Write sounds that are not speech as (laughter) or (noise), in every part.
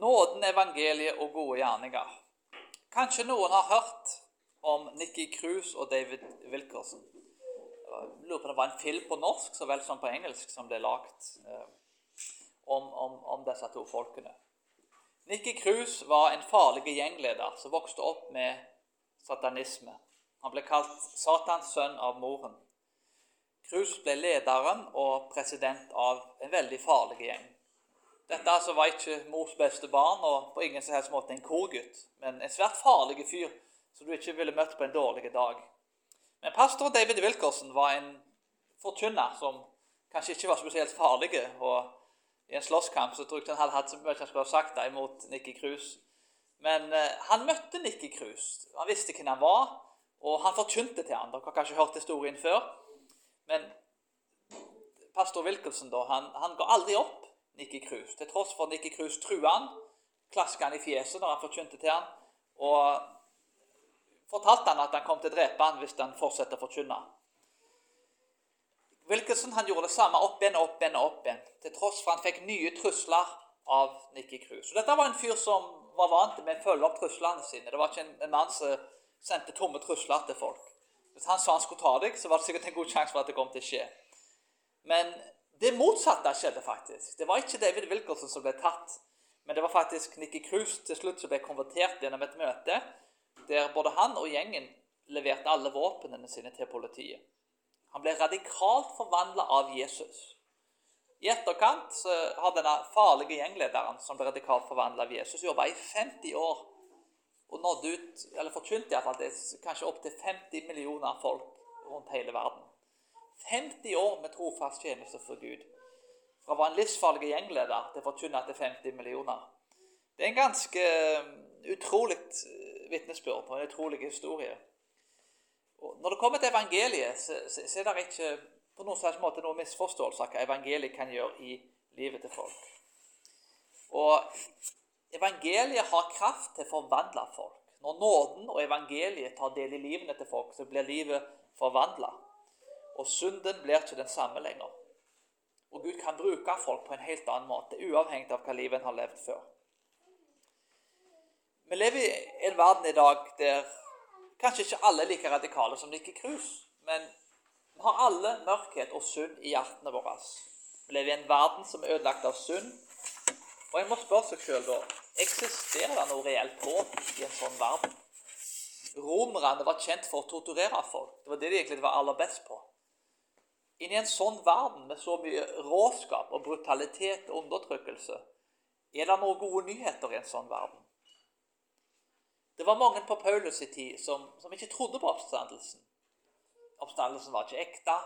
Nåden, evangeliet og gode gjerninger. Kanskje noen har hørt om Nikki Cruise og David Wilkerson. Jeg lurer på det var en film på norsk så vel som på engelsk som ble lagd eh, om, om, om, disse to folkene. Nikki Cruise var en farlig gjengleder som vokste opp med satanisme. Han ble kalt Satans sønn av moren. Cruise ble lederen og president av en veldig farlig gjeng. Dette altså var ikke mors beste barn og på ingen som helst måte en korgutt, men en svært farlig fyr som du ikke ville møtt på en dårlig dag. Men pastor David Wilkerson var en forkynner som kanskje ikke var spesielt farlig. og I en slåsskamp så tror jeg han hadde hatt så mye han skulle ha sagt imot Nikki Cruise. Men eh, han møtte Nikki Cruise. Han visste hvem han var, og han forkynte til han. Dere har kanskje hørt historien før. Men pastor Wilkerson da, han, han ga aldri opp. Nikki Krus. Til tross for Nikki Krus trua han, klaska han i fjeset når han forkynte til han, og fortalte han at han kom til å drepe han hvis han fortsetter å forkynne. Wilkinson han gjorde det samme opp igjen opp igjen opp igjen, til tross for han fikk nye trusler av Nikki Krus. Dette var en fyr som var vant med å følge opp truslene sine. Det var ikke en, en mann som sendte tomme trusler til folk. Hvis han sa han skulle ta deg, så var det sikkert en god sjanse for at det kom til å skje. Men det motsatte skjedde faktisk. Det var ikke David Wilkerson som ble tatt, men det var faktisk Nikki Cruz til slutt som ble konvertert gjennom et møte der både han og gjengen leverte alle våpnene sine til politiet. Han ble radikalt forvandla av Jesus. I etterkant så har denne farlige gjenglederen som ble radikalt forvandla av Jesus, jobba i 50 år og nådde ut, eller forkynte iallfall kanskje opptil 50 millioner folk rundt hele verden. 50 år med trofast tjeneste for Gud. Fra å være en livsfarlig gjengleder til å forkynne til 50 millioner. Det er en ganske um, utrolig uh, vitnesbyrd og en utrolig historie. Og når det kommer til evangeliet, så, så er det ikke på noen slags måte noen misforståelse av hva evangeliet kan gjøre i livet til folk. Og evangeliet har kraft til å forvandle folk. Når nåden og evangeliet tar del i livene til folk, så blir livet forvandla. Og synden blir ikke den samme lenger. Og Gud kan bruke folk på en helt annen måte, uavhengig av hva livet en har levd før. Vi lever i en verden i dag der kanskje ikke alle er like radikale som Nikki Krus, men vi har alle mørkhet og synd i hjertene våre. Vi lever i en verden som er ødelagt av synd. Og en må spørre seg sjøl da eksisterer det noe reelt håp i en sånn verden. Romerne var kjent for å torturere folk. Det var det de egentlig var aller best på. Inni en sånn verden med så mye råskap og brutalitet og undertrykkelse, er det noen gode nyheter i en sånn verden? Det var mange på Paulus' i tid som, som, ikke trodde på oppstandelsen. Oppstandelsen var ikke ekte.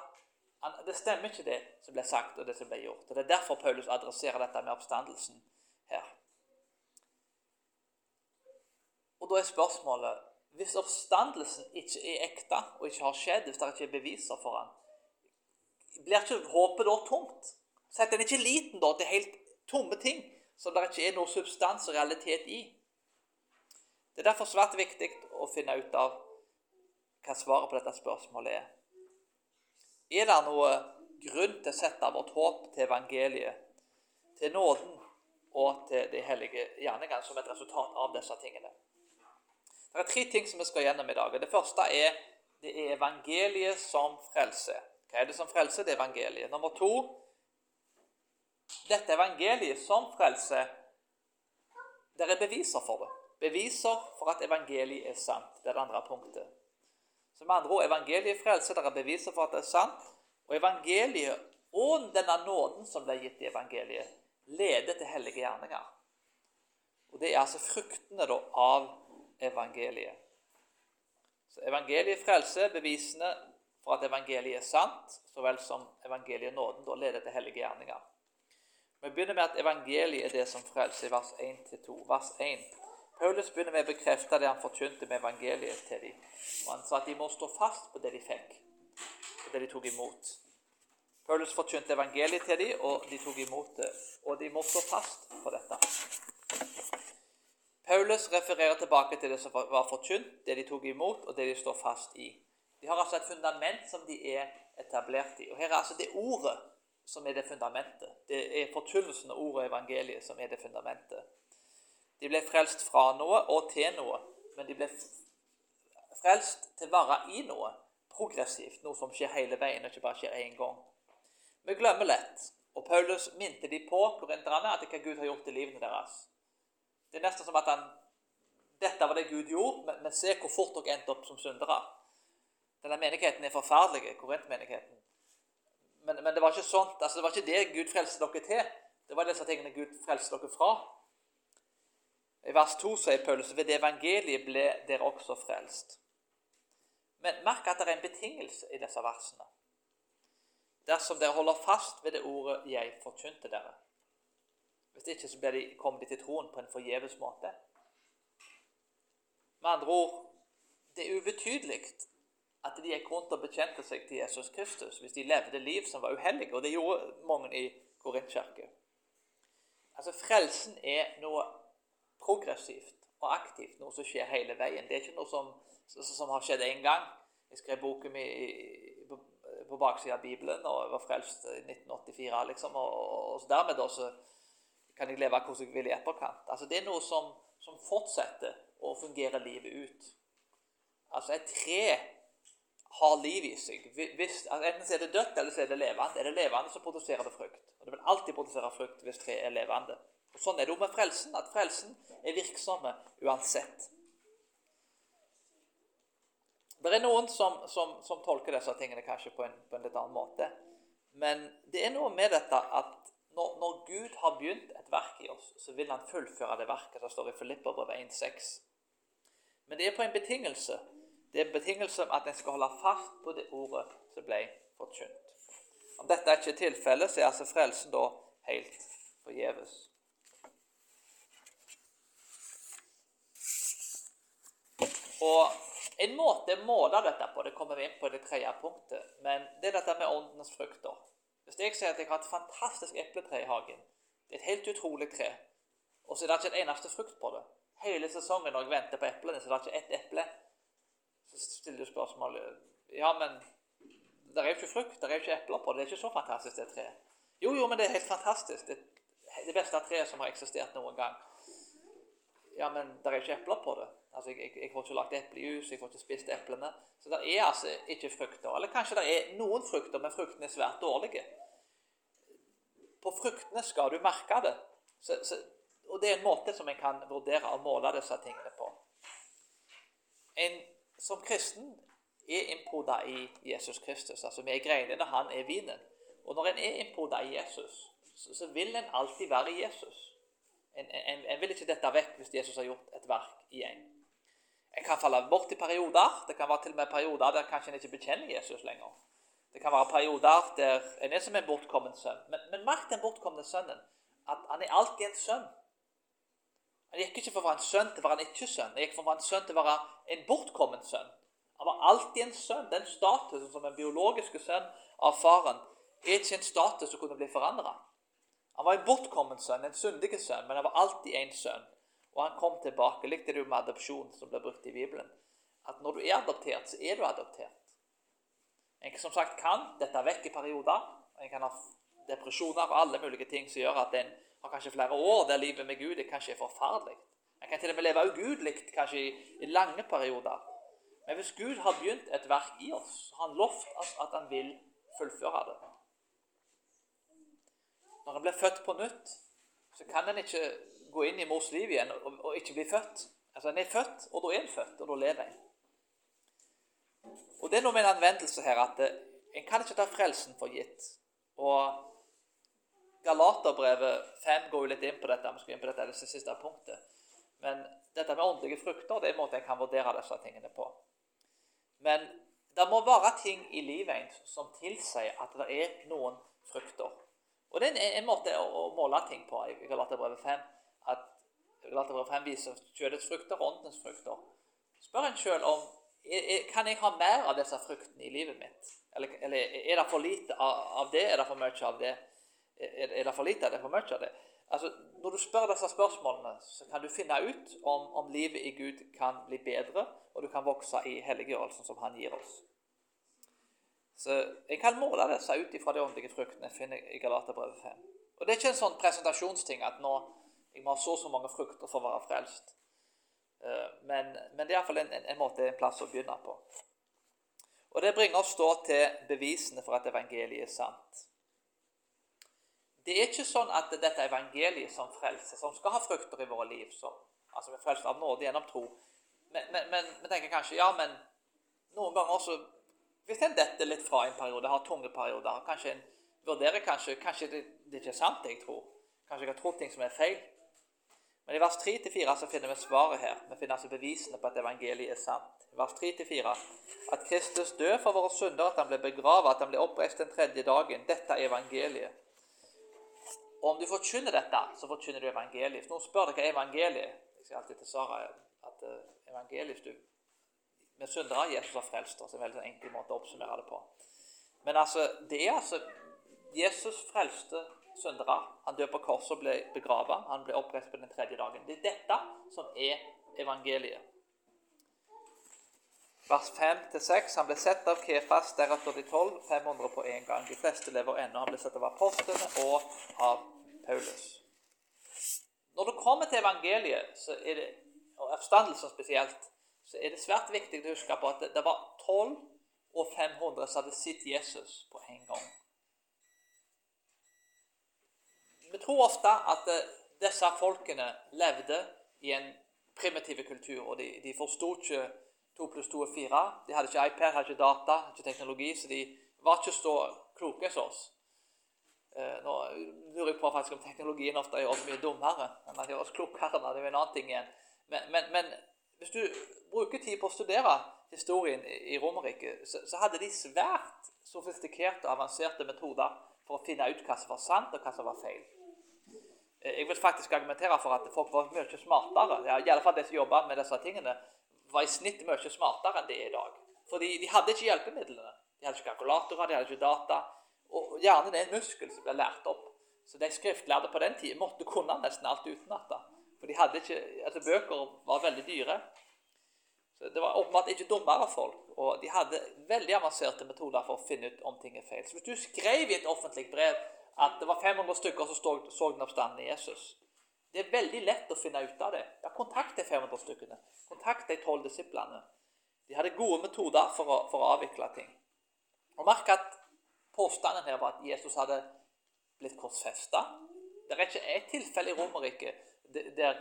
det stemmer ikke det som ble sagt og det som ble gjort. Og Det er derfor Paulus adresserer dette med oppstandelsen her. Og da er spørsmålet Hvis oppstandelsen ikke er ekte og ikke har skjedd, hvis det ikke er beviser for den, blir ikke håpet da tomt? Setter en ikke liten da til helt tomme ting som det ikke er noe substans og realitet i? Det er derfor svært viktig å finne ut av hva svaret på dette spørsmålet er. Er det noe grunn til å sette vårt håp til evangeliet, til nåden og til de hellige gjerningene som et resultat av disse tingene? Det er tre ting som vi skal gjennom i dag. Det første er det er evangeliet som frelser. Hva er det som frelser? Det er evangeliet. Nummer to dette evangeliet som frelser, det er beviser for det. Beviser for at evangeliet er sant. Det er det andre punktet. Så med andre ord, evangeliet frelser, det er beviser for at det er sant. Og evangeliet og denne nåden som ble gitt i evangeliet, leder til hellige gjerninger. Og Det er altså fruktene da, av evangeliet. Så Evangeliet frelser, bevisene for at evangeliet er sant, så vel som evangeliet nåden da leder til hellige gjerninger. Vi begynner med at evangeliet er det som frelser, i vers 1-2. Vers 1. Paulus begynner med å bekrefte det han forkynte med evangeliet til dem. Han sa at de må stå fast på det de fikk, og det de tok imot. Paulus forkynte evangeliet til dem, og de tok imot det. Og de må stå fast på dette. Paulus refererer tilbake til det som var forkynt, det de tok imot, og det de står fast i. De har altså et fundament som de er etablert i. Og Her er altså det ordet som er det fundamentet. Det er forkynnelsen av ordet evangeliet som er det fundamentet. De ble frelst fra noe og til noe, men de ble frelst til å være i noe progressivt, noe som skjer hele veien, og ikke bare skjer én gang. Vi glemmer lett, og Paulus minte de på korinterne at hva Gud har gjort i livene deres. Det er nesten som at han Dette var det Gud gjorde, men, men se hvor fort dere endte opp som syndere. Denne menigheten er forferdelig, korintmenigheten. Men, men det var ikke sånt, altså det var ikke det Gud frelste dere til. Det var disse tingene Gud frelste dere fra. I vers 2 sier Paulus ved det evangeliet ble dere også frelst. Men merk at det er en betingelse i disse versene. Dersom dere holder fast ved det ordet 'jeg forkynte dere'. Hvis ikke så de, kommer de til troen på en forgjeves måte. Med andre ord det er ubetydelig at de gikk rundt og bekjente seg til Jesus Kristus hvis de levde liv som var uhellige, og det gjorde mange i Korintkirken. Altså, Frelsen er noe progressivt og aktivt, noe som skjer hele veien. Det er ikke noe som, som har skjedd én gang. Jeg skrev boken min på, på baksida av Bibelen og jeg var frelst i 1984. liksom, og, og, dermed da kan jeg leve hvordan jeg vil i etterkant. Altså, Det er noe som, som fortsetter å fungere livet ut. Altså, et tre har liv i seg. Hvis, altså, enten er det dødt, eller så er det levende. Er det levende, så produserer det frukt. Og Det vil alltid produsere frukt hvis treet er levende. Og Sånn er det jo med frelsen, at frelsen er virksomme uansett. Det er noen som, som, som tolker disse tingene kanskje på en, på en, litt annen måte. Men det er noe med dette at når, når Gud har begynt et verk i oss, så vil han fullføre det verket som står i Filipperbrevet 1,6. Men det er på en betingelse. Det er en betingelse at en skal holde fast på det ordet som ble forkynt. Om dette er ikke tilfellet, så er altså frelsen da helt forgjeves. Og En måte å måle dette på, det kommer vi inn på i det tredje punktet, men det er dette med åndens frukter. Hvis jeg sier at jeg har et fantastisk epletre i hagen, det er et helt utrolig tre, og så er det ikke en eneste frukt på det Hele sesongen når jeg venter på eplene, så er det ikke ett eple. Så stiller du spørsmålet Ja, men det er jo ikke frukt, det er jo ikke epler på det. Det er ikke så fantastisk, det treet. Jo, jo, men det er helt fantastisk. Det, det beste treet som har eksistert noen gang. Ja, men det er jo ikke epler på det. Altså, jeg, jeg, jeg får ikke lagt eplejus, jeg får ikke spist eplene. Så det er altså ikke frukter. Eller kanskje det er noen frukter, men fruktene er svært dårlige. På fruktene skal du merke det. Så, så, og det er en måte som en kan vurdere og måle disse tingene på. En, som kristen er innpoda i Jesus Kristus. Altså Vi er greinene, han er vinen. Og når en er innpoda i Jesus, så, vil en alltid være Jesus. En, en, en, vil ikke dette vekk hvis Jesus har gjort et verk i en. En kan falle bort i perioder. Det kan være til og med perioder der kanskje en ikke bekjenner Jesus lenger. Det kan være perioder der en er som en bortkommen sønn. Men, men merk den bortkomne sønnen. At han er alltid en sønn. Han gikk ikke for å være en sønn til å være en ikke-sønn. Han gikk for å være en sønn til å være en bortkommen sønn. Han var alltid en sønn. Den statusen som en biologiske sønn av faren er ikke en status som kunne bli forandra. Han var en bortkommen sønn, en syndig sønn, men han var alltid en sønn. Og han kom tilbake. Likte du med adopsjon, som ble brukt i Bibelen? At når du er adoptert, så er du adoptert. En som sagt kan dette vekk i perioder. En kan ha depresjoner og alle mulige ting som gjør at en har kanskje flere år der livet med Gud er kanskje er forferdelig. En kan til og med leve ugudelig kanskje i, i lange perioder. Men hvis Gud har begynt et verk i oss, har han lovt oss at han vil fullføre det. Når en blir født på nytt, så kan en ikke gå inn i mors liv igjen og, og ikke bli født. Altså En er født, og da er en født, og da lever en. Og Det er noe med en anvendelse her at eh, en kan ikke ta frelsen for gitt. Og Galaterbrevet 5 går jo litt inn på dette. Vi skal inn på dette det siste punktet. Men dette med åndelige frukter det er en måte en kan vurdere disse tingene på. Men det må være ting i livet som tilsier at det er noen frukter. Og det er en måte å måle ting på i Galaterbrevet 5. At Galaterbrevet 5 viser kjødets frukter og åndens frukter. Spør en sjøl om kan jeg ha mer av disse fruktene i livet mitt. Eller, eller er det for lite av det? Er det for mye av det? Er det for lite av det? For mye av det? Altså, Når du spør disse spørsmålene, så kan du finne ut om, om livet i Gud kan bli bedre, og du kan vokse i helliggjørelsen som Han gir oss. Så Jeg kan måle disse ut ifra de åndelige fruktene jeg finner i Galaterbrevet 5. Og Det er ikke en sånn presentasjonsting at nå, Jeg må ha så og så mange frukter for å være frelst. Eh, men, men det er iallfall en, en, en måte, en plass å begynne på. Og Det bringer oss da til bevisene for at evangeliet er sant. Det er ikke sånn at dette evangeliet som frelser, som skal ha frukter i våre liv som, Altså vi er frelst av nåde gjennom tro. Men, men, men vi tenker kanskje ja, men noen ganger også Hvis en detter litt fra en periode, har tunge perioder, kanskje en vurderer kanskje Kanskje det, det ikke er sant, det jeg tror. Kanskje jeg har trodd ting som er feil. Men i vers 3-4 så finner vi svaret her. Vi finner altså bevisene på at evangeliet er sant. I vers 3-4 at Kristus død for våre synder, at han ble begravet, at han ble oppreist den tredje dagen. Dette er evangeliet. Og om du forkynner dette, så forkynner du evangeliet. Nå spør dere hva er evangeliet Jeg sier alltid til Sara at evangeliet evangeliet du, Med syndere Jesus har frelst oss. En veldig enkel måte å oppsummere det på. Men altså, det er altså Jesus frelste syndere. Han døde på korset og ble begravet. Han ble oppreist på den tredje dagen. Det er dette som er evangeliet. Vers 5-6. Han ble sett av Kefas, deretter de tolv, 500 på én gang. De fleste lever ennå. Han ble sett av apostlene og av Paulus. Når du kommer til evangeliet, det, og oppstandelsen spesielt, så er det svært viktig å huske på at det, det var 12 og 500 som hadde sett Jesus på en gang. Vi tror ofte at eh, disse folkene levde i en primitiv kultur, og de, de forsto ikke 2 pluss 2 er 4. De hadde ikke iPad, hadde ikke data, hadde ikke teknologi, så de var ikke så kloke som oss. Eh, nå lurer jeg på faktisk om teknologien ofte gjør oss mye dummere enn de gjør oss klokere. Det er jo en annen ting igjen. Men, men, men, hvis du bruker tid på å studere historien i Romerriket, så, så, hadde de svært sofistikerte og avanserte metoder for å finne ut hva som var sant, og hva som var feil. Eh, jeg vil faktisk argumentere for at folk var mye smartere. Ja, I alle fall de som jobba med disse tingene, var i snitt mye smartere enn det er i dag. Fordi de hadde ikke hjelpemidlene. De hadde ikke kalkulatorer, de hadde ikke data. Og hjernen er en muskel som ble lært opp. Så de skriftlærde på den tida måtte kunne nesten alt utenat. For de hadde ikke, altså bøker var veldig dyre. Så Det var åpenbart ikke dummere folk. Og de hadde veldig avanserte metoder for å finne ut om ting er feil. Så hvis du skrev i et offentlig brev at det var 500 stykker som så, så den i Jesus. Det er veldig lett å finne ut av det. Ja, Kontakt de 500 stykkene. Kontakt de 12 disiplene. De hadde gode metoder for å, for å avvikle ting. Og Merk at påstanden her var at Jesus hadde blitt korsfesta. Det er ikke ett tilfelle i Romerriket der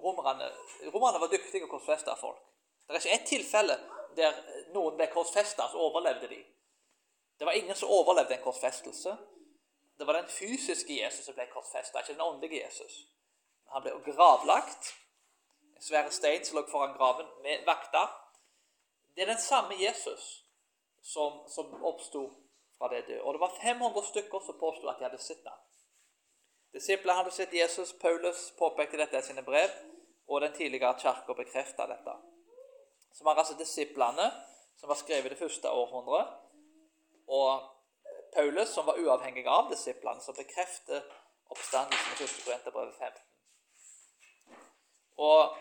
romerne, romerne var dyktige å korsfeste folk. Det er ikke ett tilfelle der noen ble korsfesta, så overlevde de. Det var ingen som overlevde en korsfestelse. Det var den fysiske Jesus som ble korsfesta, ikke den åndelige Jesus. Han ble gravlagt. En svær stein som lå foran graven med vakter. Det er den samme Jesus som, som oppsto fra det døde. Og det var 500 stykker som påsto at de hadde sett ham. Disiplene hadde sett Jesus. Paulus påpekte dette i sine brev, og den tidligere kirka bekrefta dette. Så var altså disiplene, som var skrevet i det første århundret, og Paulus, som var uavhengig av disiplene, som bekrefter oppstandelsen i 1. Korinterbrev 15. Og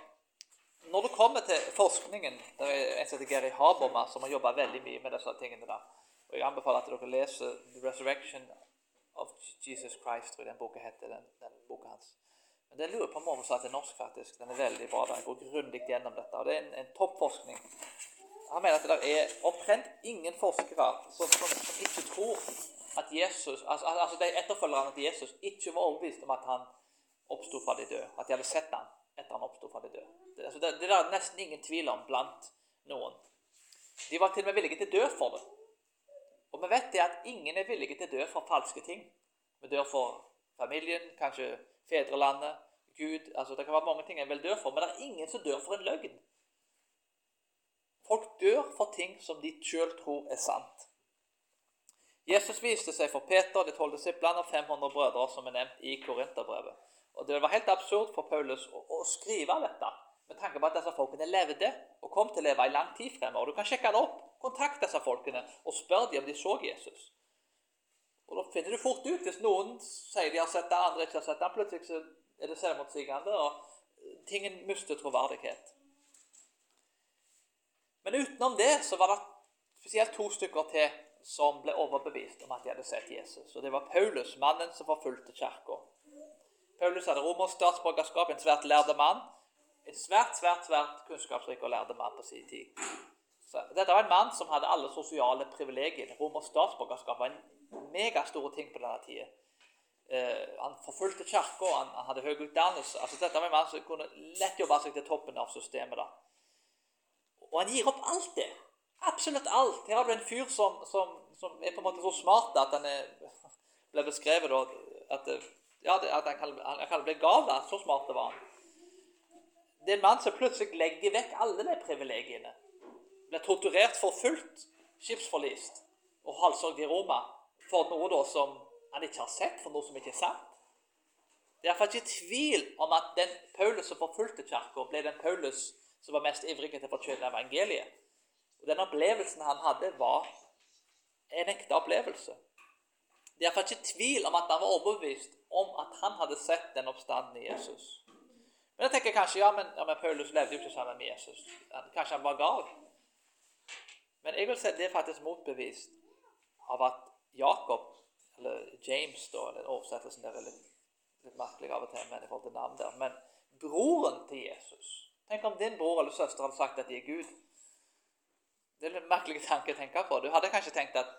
når det kommer til forskningen Det er en som heter Gary Habermas som har jobba veldig mye med disse tingene. der. Og Jeg anbefaler at dere leser 'The Resurrection of Jesus Christ'. tror jeg den boka heter. Den, den boka hans. Men Den lurer på om oversatt til norsk, faktisk. Den er veldig bra. Den går grundig gjennom dette. og Det er en, en toppforskning han mener at det er omtrent ingen forskere som, som, som ikke tror at Jesus, altså, altså de etterfølgerne til Jesus ikke var overbevist om at han oppsto fra de døde. At de hadde sett ham etter han oppsto fra de døde. Det, altså, det, det er nesten ingen tvil om blant noen. De var til og med villige til å dø for det. Og vi vet det at ingen er villige til å dø for falske ting. Vi dør for familien, kanskje fedrelandet, Gud altså Det kan være mange ting en vil dø for, men det er ingen som dør for en løgn. Folk dør for ting som de sjøl tror er sant. Jesus viste seg for Peter, de tolv disiplene og 500 brødre, som er nevnt i Korinterbrevet. Og Det var helt absurd for Paulus å, å, skrive dette med tanke på at disse folkene levde og kom til å leve i lang tid fremover. Du kan sjekke det opp. Kontakt disse folkene og spør dem om de så Jesus. Og Da finner du fort ut hvis noen sier de har sett det, andre ikke har sett det. Plutselig så er det selvmotsigende, og tingen mister troverdighet. Men utenom det så var det spesielt to stykker til som ble overbevist om at de hadde sett Jesus. Og Det var Paulus, mannen som forfulgte kirka. Paulus hadde romersk statsborgerskap, en svært lærde mann. En svært, svært svært kunnskapsrik og lærde mann på sin tid. Så dette var en mann som hadde alle sosiale privilegier. Romersk statsborgerskap var en megastor ting på denne tida. Eh, han forfulgte kirka, han, han, hadde høy utdannelse. Altså, dette var en mann som kunne lett jobbe seg til toppen av systemet. da. Og han gir opp alt det. Absolutt alt. Her har du en fyr som, som, som er på en måte så smart at han er, ble beskrevet da, at, ja, at han kan, han kan bli gal. da, Så smart det var han. Det er en mann som plutselig legger vekk alle de privilegiene. Blir torturert, forfulgt, skipsforlist og halshogd i Roma for noe da som han ikke har sett, for noe som ikke er sant. Det er iallfall ikke tvil om at den Paulus som forfulgte kirka, ble den Paulus som var mest ivrig til å forkynne evangeliet. Og Den opplevelsen han hadde, var en ekte opplevelse. Det er iallfall ikke tvil om at han var overbevist om at han hadde sett den oppstanden i Jesus. Men jeg tenker kanskje, ja, men, ja, men Paulus levde jo ikke sammen med Jesus. Kanskje han var gal. Men jeg vil si at det er faktisk motbevist av at Jakob, eller James, da, eller oversettelsen der er litt, litt merkelig av og til men i forhold til navn der, men broren til Jesus Tenk om din bror eller søster hadde sagt at de er Gud. Det er en merkelig tanke å tenke på. Du hadde kanskje tenkt at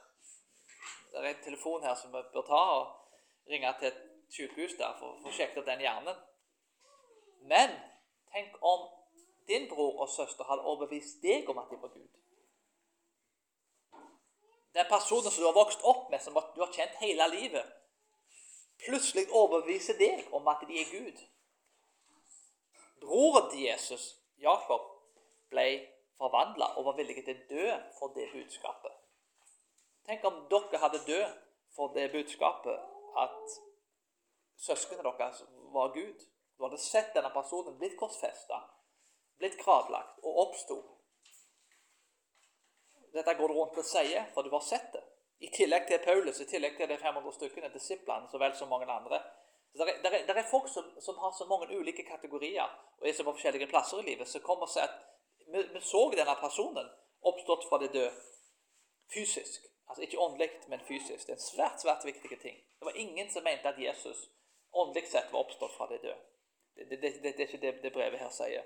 det er en telefon her som vi bør ta og ringe til et sykehus der for, for å sjekke den hjernen. Men tenk om din bror og søster hadde overbevist deg om at de var Gud. Den personen som du har vokst opp med, som du har kjent hele livet, plutselig overbeviser deg om at de er Gud. Broren til Jesus, Jakob, ble forvandla og var villig til å dø for det budskapet. Tenk om dere hadde dødd for det budskapet at søsknene deres var Gud. Du hadde sett denne personen blitt korsfesta, blitt gravlagt og oppsto. Dette går du rundt og sier, for du har sett det. I tillegg til Paulus, i tillegg til de 500 stykkene, disiplene, så vel som mange andre. Så det, er, der er, folk som, som, har så mange ulike kategorier og er så på forskjellige plasser i livet, som kommer og sier at vi, vi, så denne personen oppstått fra det døde fysisk. Altså ikke åndelig, men fysisk. Det er en svært svært viktig ting. Det var ingen som mente at Jesus åndelig sett var oppstått fra de døde. Det, det, det, det, er ikke det, det brevet her sier.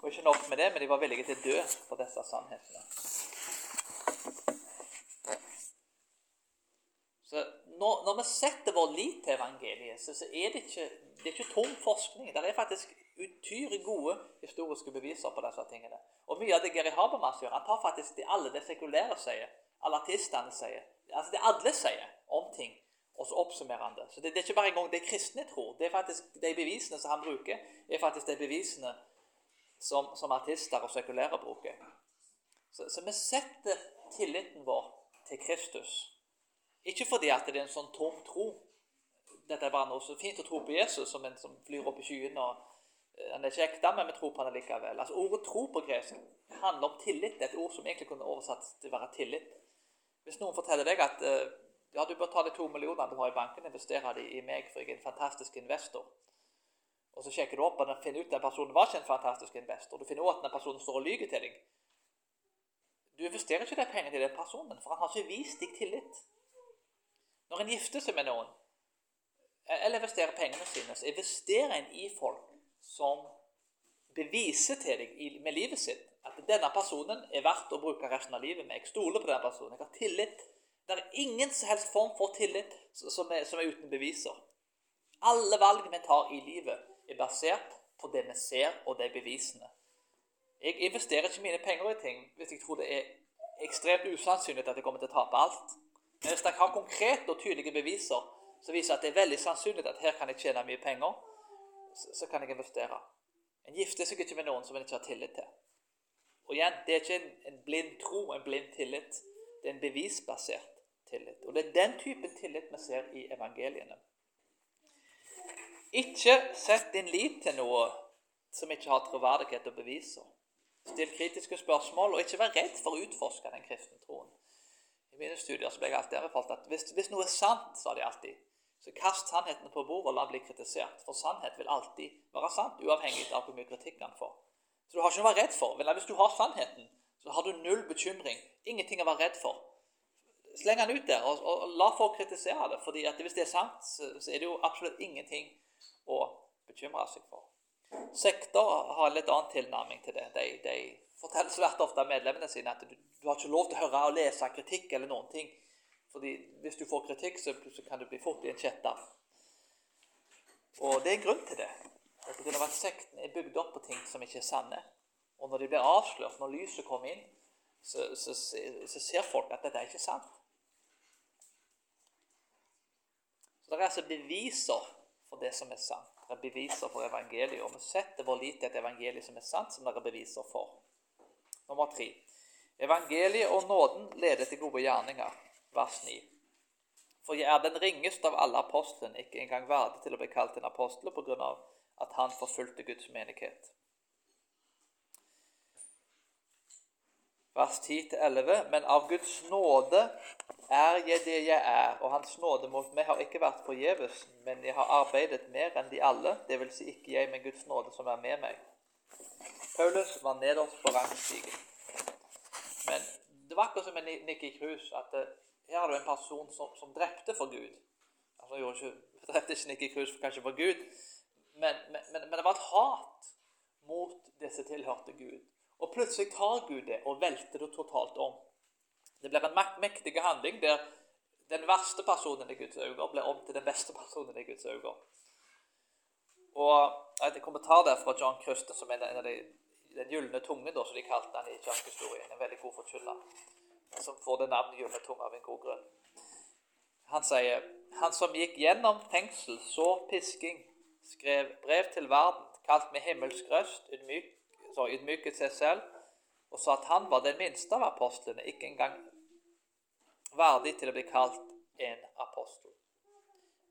Og ikke nok med det, men de var villige til å dø for disse sannhetene. Så når, når, vi setter vår lit til evangeliet, så, er det ikke, det er ikke tom forskning. Det er faktisk utyrig gode historiske beviser på disse tingene. Og mye av det Geri Habermas gjør, han tar faktisk det alle det sekulære sier, alle artistene sier, altså det alle sier om ting, og så oppsummerer han det. Så det, det er ikke bare engang det kristne tror. Det er faktisk De bevisene som han bruker, er faktisk de bevisene som, som artister og sekulære bruker. Så, så, vi setter tilliten vår til Kristus. Ikke fordi at det er en sånn tom tro. Dette er bare noe så fint å tro på Jesus som en som flyr opp i skyene. og Han er ikke ekte, men vi tror på han likevel. Altså, Ordet 'tro' på gresk handler om tillit. Det er et ord som egentlig kunne oversatt til å være tillit. Hvis noen forteller deg at uh, ja, du bør ta de to millionene du har i banken, investere de i meg, for jeg er en fantastisk investor og så sjekker du opp og finner ut at personen var ikke en fantastisk investor. Du finner også at den personen står og lyver til deg. Du investerer ikke de pengene til den personen, for han har ikke vist deg tillit. Når en gifter seg med noen, eller investerer pengene sine, så investerer en i folk som beviser til deg med livet sitt at denne personen er verdt å bruke resten av livet med. Jeg stoler på denne personen. Jeg har tillit. Det er ingen som helst form for tillit som er, som er uten beviser. Alle valg vi tar i livet, er basert på det vi ser, og de bevisene. Jeg investerer ikke mine penger i ting hvis jeg tror det er ekstremt usannsynlig at jeg kommer til å tape alt. Men hvis jeg har konkrete og tydelige beviser som viser at det er veldig sannsynlig at her kan jeg tjene mye penger, så, så kan jeg investere. En gifter seg ikke med noen som en ikke har tillit til. Og igjen, Det er ikke en, en blind tro, en blind tillit. Det er en bevisbasert tillit. Og det er den typen tillit vi ser i evangeliene. Ikke sett din lit til noe som ikke har troverdighet og beviser. Still kritiske spørsmål, og ikke vær redd for å utforske den kristne troen. I mine studier ble jeg alltid anbefalt at hvis, hvis, noe er sant, sa de alltid, så kast sannheten på bordet og la den bli kritisert. For sannhet vil alltid være sant, uavhengig av hvor mye kritikk den får. Så du har ikke noe å være redd for. Men hvis du har sannheten, så har du null bekymring. Ingenting å være redd for. sleng den ut der, og, og, la folk kritisere det. fordi hvis det er sant, så, så, er det jo absolutt ingenting å bekymre seg for. Sekter har en litt annen tilnærming til det. De, de forteller svært ofte av medlemmene sine at du, du, har ikke lov til å høre og lese kritikk eller noen ting. Fordi hvis du får kritikk, så, kan du bli fort i en kjetter. Og det er en grunn til det. På grunn av at sekten er bygd opp på ting som ikke er sanne. Og når de blir avslørt, når lyset kommer inn, så, så, så ser folk at dette er ikke sant. Så det er altså beviser for det som er sant. Det er beviser for evangeliet. Og vi setter vår lit til et evangelium som er sant, som det er beviser for. Nummer tre. Evangeliet og nåden leder til gode gjerninger. Vers 9. For jeg er den ringeste av alle apostlene, ikke engang verdig til å bli kalt en apostel på grunn av at han forfulgte Guds menighet. Vers 10-11. Men av Guds nåde er jeg det jeg er, og Hans nåde mot meg har ikke vært forgjeves, men jeg har arbeidet mer enn de alle, dvs. Si ikke jeg, men Guds nåde som er med meg. Paulus var nederst på rangstigen. Men det var akkurat som med Nikki Krus, at eh, her har du en person som, som drepte for Gud. Altså, ikke, (laughs) drepte ikke Nikki Krus kanskje for Gud, men, men, men, det var et hat mot det som tilhørte Gud. Og plutselig tar Gud det og velter det totalt om. Det blir en mektig handling der den verste personen i Guds øyne blir om til den beste (laughs) personen i Guds øyne. Og Et kommentar der fra John Christen, som er en av de, den gylne tunge, som de kalte den i kirkehistorien. En veldig god forkyller som får det navnet Gylletung av en god grunn. Han sier han som gikk gjennom fengsel, så pisking, skrev brev til verden, kalt med himmelsk røst, ydmyk, ydmyket seg selv, og sa at han var den minste av apostlene, ikke engang verdig til å bli kalt en apostel.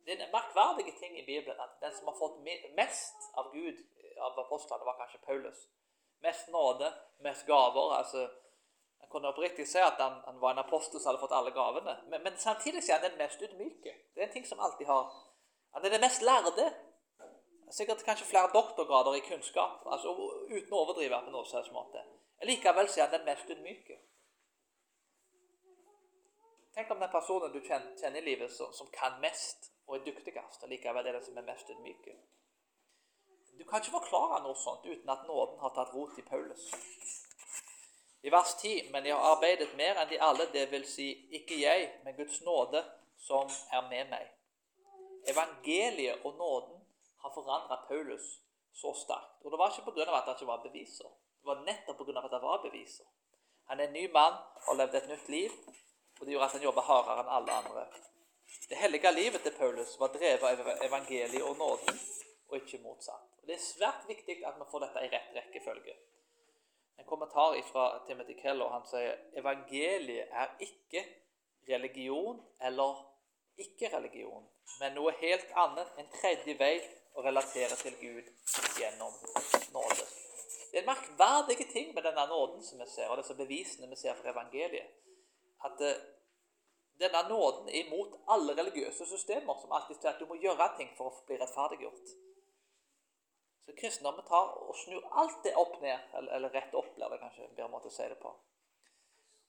Det er en merkverdig ting i Bibelen at den som har fått mest av Gud, av apostlene, var kanskje Paulus. Mest nåde, mest gaver. altså han kunne oppriktig si at han, han, var en apostel som hadde fått alle gavene. Men, men samtidig er han den mest ydmyke. Det er en ting som alltid har Han er den mest lærde. Sikkert kanskje flere doktorgrader i kunnskap, altså uten å overdrive på noen slags måte. Likevel er han den mest ydmyke. Tenk om den personen du kjenner i livet som, som, kan mest og er dyktigst, og likevel er den som er mest ydmyk. Du kan ikke forklare noe sånt uten at nåden har tatt rot i Paulus. I vers 10.: Men jeg har arbeidet mer enn de alle, det vil si ikke jeg, men Guds nåde som er med meg. Evangeliet og nåden har forandret Paulus så sterkt. Og det var ikke pga. at det ikke var beviser. Det var nettopp pga. at det var beviser. Han er en ny mann og levde et nytt liv, og det gjorde at han jobba hardere enn alle andre. Det hellige livet til Paulus var drevet av evangeliet og nåden, og ikke motsatt. Og Det er svært viktig at vi får dette i rett rekkefølge en kommentar fra Timothy Keller. Han sier evangeliet er ikke religion eller ikke-religion, men noe helt annet, en tredje vei å relatere til Gud gjennom nåde. Det er en merkverdig ting med denne nåden som vi ser, og disse bevisene vi ser fra evangeliet. At uh, denne nåden er imot alle religiøse systemer som alltid sier at du må gjøre ting for å bli rettferdiggjort. Så kristendommen tar og snur alt det opp ned, eller, eller rett opp, blir det kanskje en bedre måte å si det på.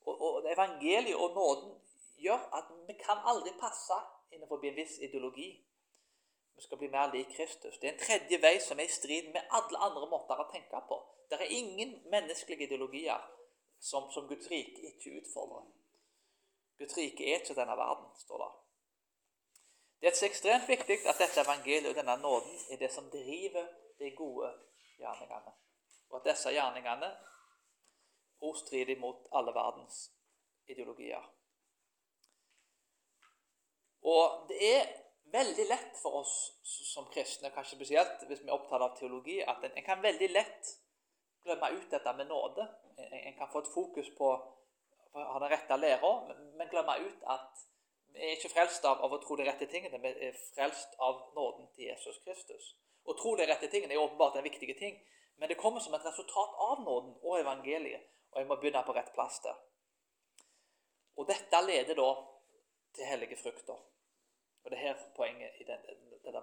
Og, og Evangeliet og nåden gjør at vi kan aldri passe innenfor en viss ideologi. Vi skal bli mer lik Kristus. Det er en tredje vei som er i strid med alle andre måter å tenke på. Det er ingen menneskelige ideologier som, som Guds rike ikke utfordrer. Guds rike er ikke denne verden, står det. Det er ekstremt viktig at dette evangeliet og denne nåden er det som driver de gode gjerningene. Og at disse gjerningene også strider mot alle verdens ideologier. Og det er veldig lett for oss som kristne, kanskje spesielt hvis vi er opptatt av teologi, at en, kan veldig lett glemme ut dette med nåde. En, en kan få et fokus på å ha den rette læra, men glemme ut at vi er ikke frelst av, av, å tro de rette tingene, vi er frelst av nåden til Jesus Kristus. Å tro de rette tingene er åpenbart en viktig ting, men det kommer som et resultat av nåden og evangeliet, og jeg må begynne på rett plass der. Og dette leder da til hellige frukter. Og det er her poenget i dette,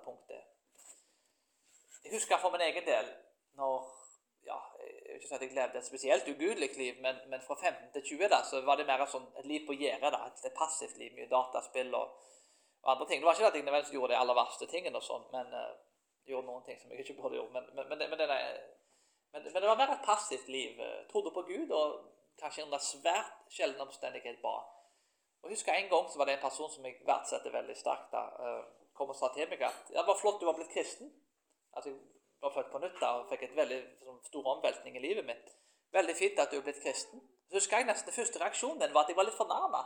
punktet. Jeg husker for min egen del når ja, Jeg ikke så at jeg levde et spesielt ugudelig liv, men, men, fra 15 til 20 da, så var det mer sånn, et liv på gjerdet. Et, et passivt liv, mye dataspill og, og, andre ting. Det var ikke at jeg nødvendigvis gjorde de aller verste tingene, og sånn, men uh, gjorde noen ting som jeg ikke burde gjort. Men, men, men, det, men, det, var mer et passivt liv. Trodde på Gud og kanskje under svært sjelden omstendighet ba. Og jeg husker En gang så var det en person som jeg verdsetter veldig sterkt. da, uh, kom og sa til meg at det var flott du var blitt kristen. Altså, Jeg var født på nytt da, og fikk et veldig sånn, stor omveltning i livet mitt. Veldig fint at du er blitt kristen. Så husker jeg nesten første reaksjonen din var at jeg var litt fornærma.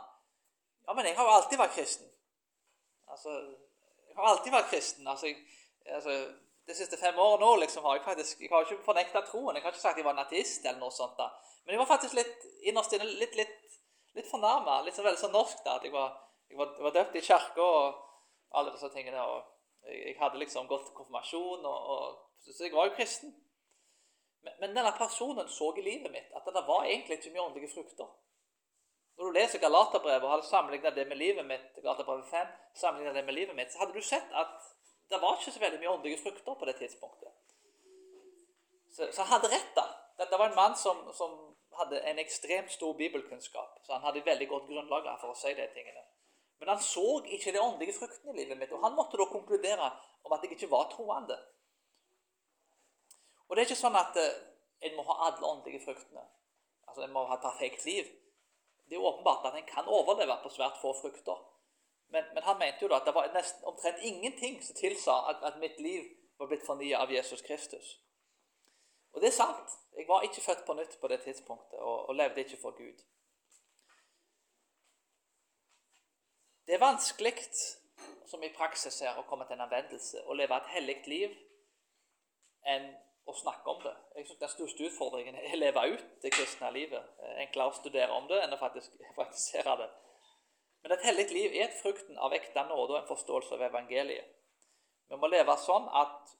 Ja, men jeg har jo alltid vært kristen. Altså, Jeg har alltid vært kristen. altså, jeg, altså De siste fem årene nå liksom, har jeg faktisk jeg har ikke fornekta troen. Jeg har ikke sagt jeg var en ateist eller noe sånt. da. Men jeg var faktisk litt innerst inne litt, litt, litt fornærma. Litt så veldig sånn norsk. da, at Jeg var, jeg var, jeg var døpt i kirka og alle disse tingene. og Jeg hadde liksom gått til konfirmasjon, og, og, så jeg var jo kristen. Men, men, denne personen så i livet mitt at det var egentlig ikke mye åndelige frukter. Når du leser Galaterbrevet og hadde sammenlignet det med livet mitt, Galaterbrevet 5, sammenlignet det med livet mitt, så hadde du sett at det var ikke så veldig mye åndelige frukter på det tidspunktet. Så, så han hadde rett, da. Dette var en mann som, som hadde en ekstremt stor bibelkunnskap. Så han hadde veldig godt grunnlag for å si de tingene. Men han så ikke de åndelige fruktene i livet mitt, og han måtte da konkludere om at jeg ikke var troende. Og det er ikke sånn at uh, en må ha alle åndelige fruktene. Altså en må ha et perfekt liv. Det er åpenbart at en kan overleve på svært få frukter. Men, men, han mente jo da at det var nesten omtrent ingenting som tilsa at, at mitt liv var blitt fornya av Jesus Kristus. Og det er sant. Jeg var ikke født på nytt på det tidspunktet og, og levde ikke for Gud. Det er vanskelig, som i praksis her, å komme til en anvendelse og leve et hellig liv enn å snakke om det. Jeg synes Den største utfordringen er å leve ut det kristne livet. Enklere å studere om det enn å faktisk (laughs) praktisere det. Men et hellig liv er et frukten av ekte nåde og en forståelse av evangeliet. Vi må leve sånn at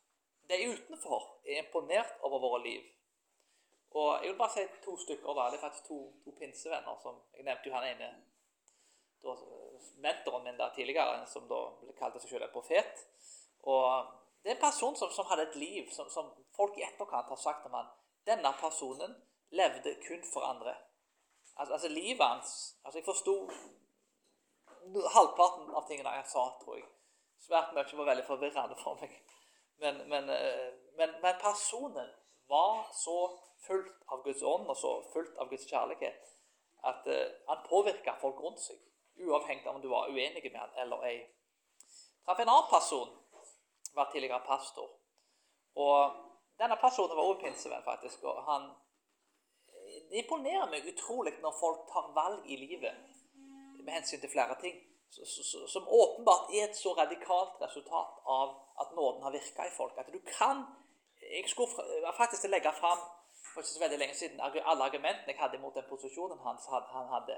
de utenfor er imponert over våre liv. Og Jeg vil bare si to stykker. Det er faktisk to, to pinsevenner. som Jeg nevnte jo han ene da, mentoren min der tidligere, som da kalte seg selv en profet. Og Det er en person som, som hadde et liv som, som, folk i etterkant har sagt om han, Denne personen levde kun for andre. Altså, altså livet hans altså Jeg forsto halvparten av tingene jeg sa, tror jeg. Svært mye var veldig forvirrende for meg. Men, men, eh, men, men personen var så fullt av Guds ånd og så fullt av Guds kjærlighet at uh, han påvirka folk rundt seg uavhengig av om du var uenig med han eller ei. Traff en annen person, var tidligere pastor. Og Denne personen var også pinsevenn, faktisk. og han Det imponerer meg utrolig når folk tar valg i livet med hensyn til flere ting, som åpenbart er et så radikalt resultat av at nåden har virka i folk. At du kan Jeg skulle faktisk legge fram for ikke så veldig lenge siden alle argumentene jeg hadde mot den posisjonen hans han hadde.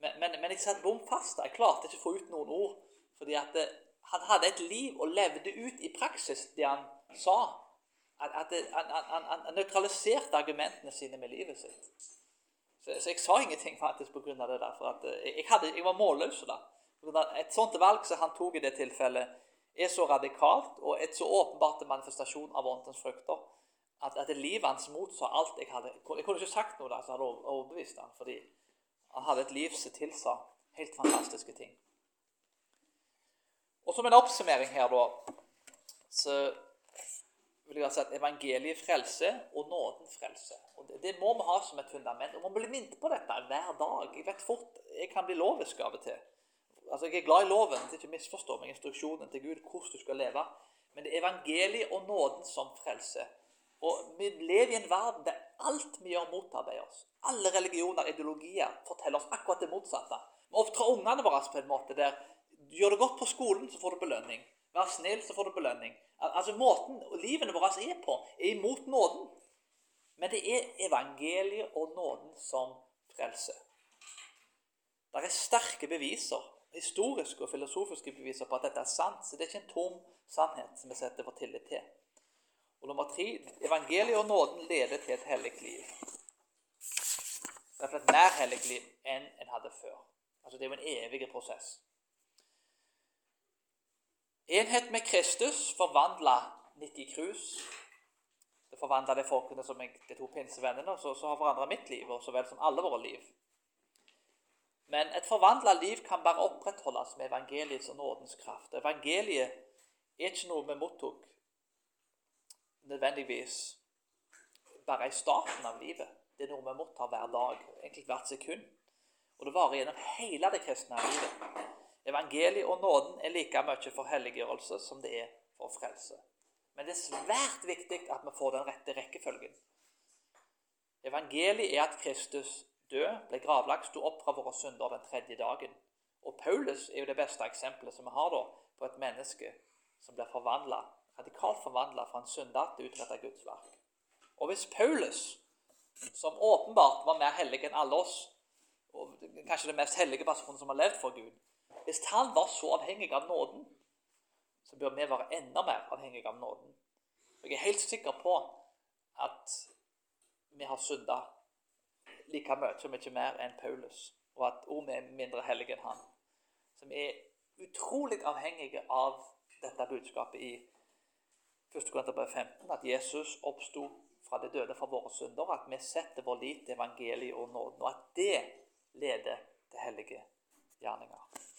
Men, men, men jeg satt bom fast. Jeg klarte ikke å få ut noen ord. Fordi at det, eh, han hadde et liv og levde ut i praksis det han sa. At, at det, han, han, han, nøytraliserte argumentene sine med livet sitt. Så, så jeg sa ingenting faktisk pga. det der. For at eh, jeg, hadde, jeg var målløs da. Et sånt valg som han tok i det tilfellet, er så radikalt og et så åpenbart manifestasjon av åndens frukter at, at livet hans motsa alt jeg hadde Jeg kunne ikke sagt noe der som hadde overbevist ham. fordi han hadde et liv som tilsa helt fantastiske ting. Og Som en oppsummering her, da, så vil jeg si at evangeliet frelse og nåden frelse. Det, må vi ha som et fundament. Og man blir minnet på dette hver dag. Jeg vet fort jeg kan bli lovisk av og til. Altså, Jeg er glad i loven, til ikke misforstå meg, instruksjonen til Gud, hvordan du skal leve. Men det er evangeliet og nåden som frelse. Og vi lever i en verden der alt vi gjør, motarbeider oss. Alle religioner og ideologier forteller oss akkurat det motsatte. Vi oppdrar ungene våre på en måte der gjør det godt på skolen, så får du belønning. Vær snill, så får du belønning. Altså Måten livene våre er på, er imot nåden. Men det er evangeliet og nåden som frelser. Det er sterke beviser, historiske og filosofiske beviser på at dette er sant. Så det er ikke en tom sannhet som vi setter vår tillit til. Og nummer tre evangeliet og nåden leder til et hellig liv. Derfor et mer hellig liv enn en hadde før. Altså Det er jo en evig prosess. Enhet med Kristus forvandla Nikki Krus. Forvandle de folkene som jeg, de to pinsevennene, så, så har forandra mitt liv, og så vel som alle våre liv. Men et forvandla liv kan bare opprettholdes med evangeliets og nådens kraft. Evangeliet er ikke noe vi mottok nødvendigvis bare i starten av livet. Det er noe vi mottar hver dag, egentlig hvert sekund. Og det varer gjennom hele det kristne livet. Evangeliet og nåden er like mye for helliggjørelse som det er for frelse. Men det er svært viktig at vi får den rette rekkefølgen. Evangeliet er at Kristus død, ble gravlagt, sto opp fra våre synder den tredje dagen. Og Paulus er jo det beste eksempelet som vi har da, på et menneske som blir forvandla, radikalt forvandla fra en synder til utretta Guds verk. Og hvis Paulus, som åpenbart var mer hellig enn alle oss, og kanskje den mest hellige personen som har levd for Gud Hvis han var så avhengig av nåden, så bør vi være enda mer avhengige av nåden. Jeg er helt sikker på at vi har synda like mye, som ikke mer enn Paulus, og at òg vi er mindre hellige enn han. Så vi er utrolig avhengige av dette budskapet i 1. Korinterbrev 15, at Jesus oppsto fra det døde for våre synder, at vi setter vår lit til evangeliet og nåden, og at det leder til hellige gjerninger.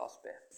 La oss be.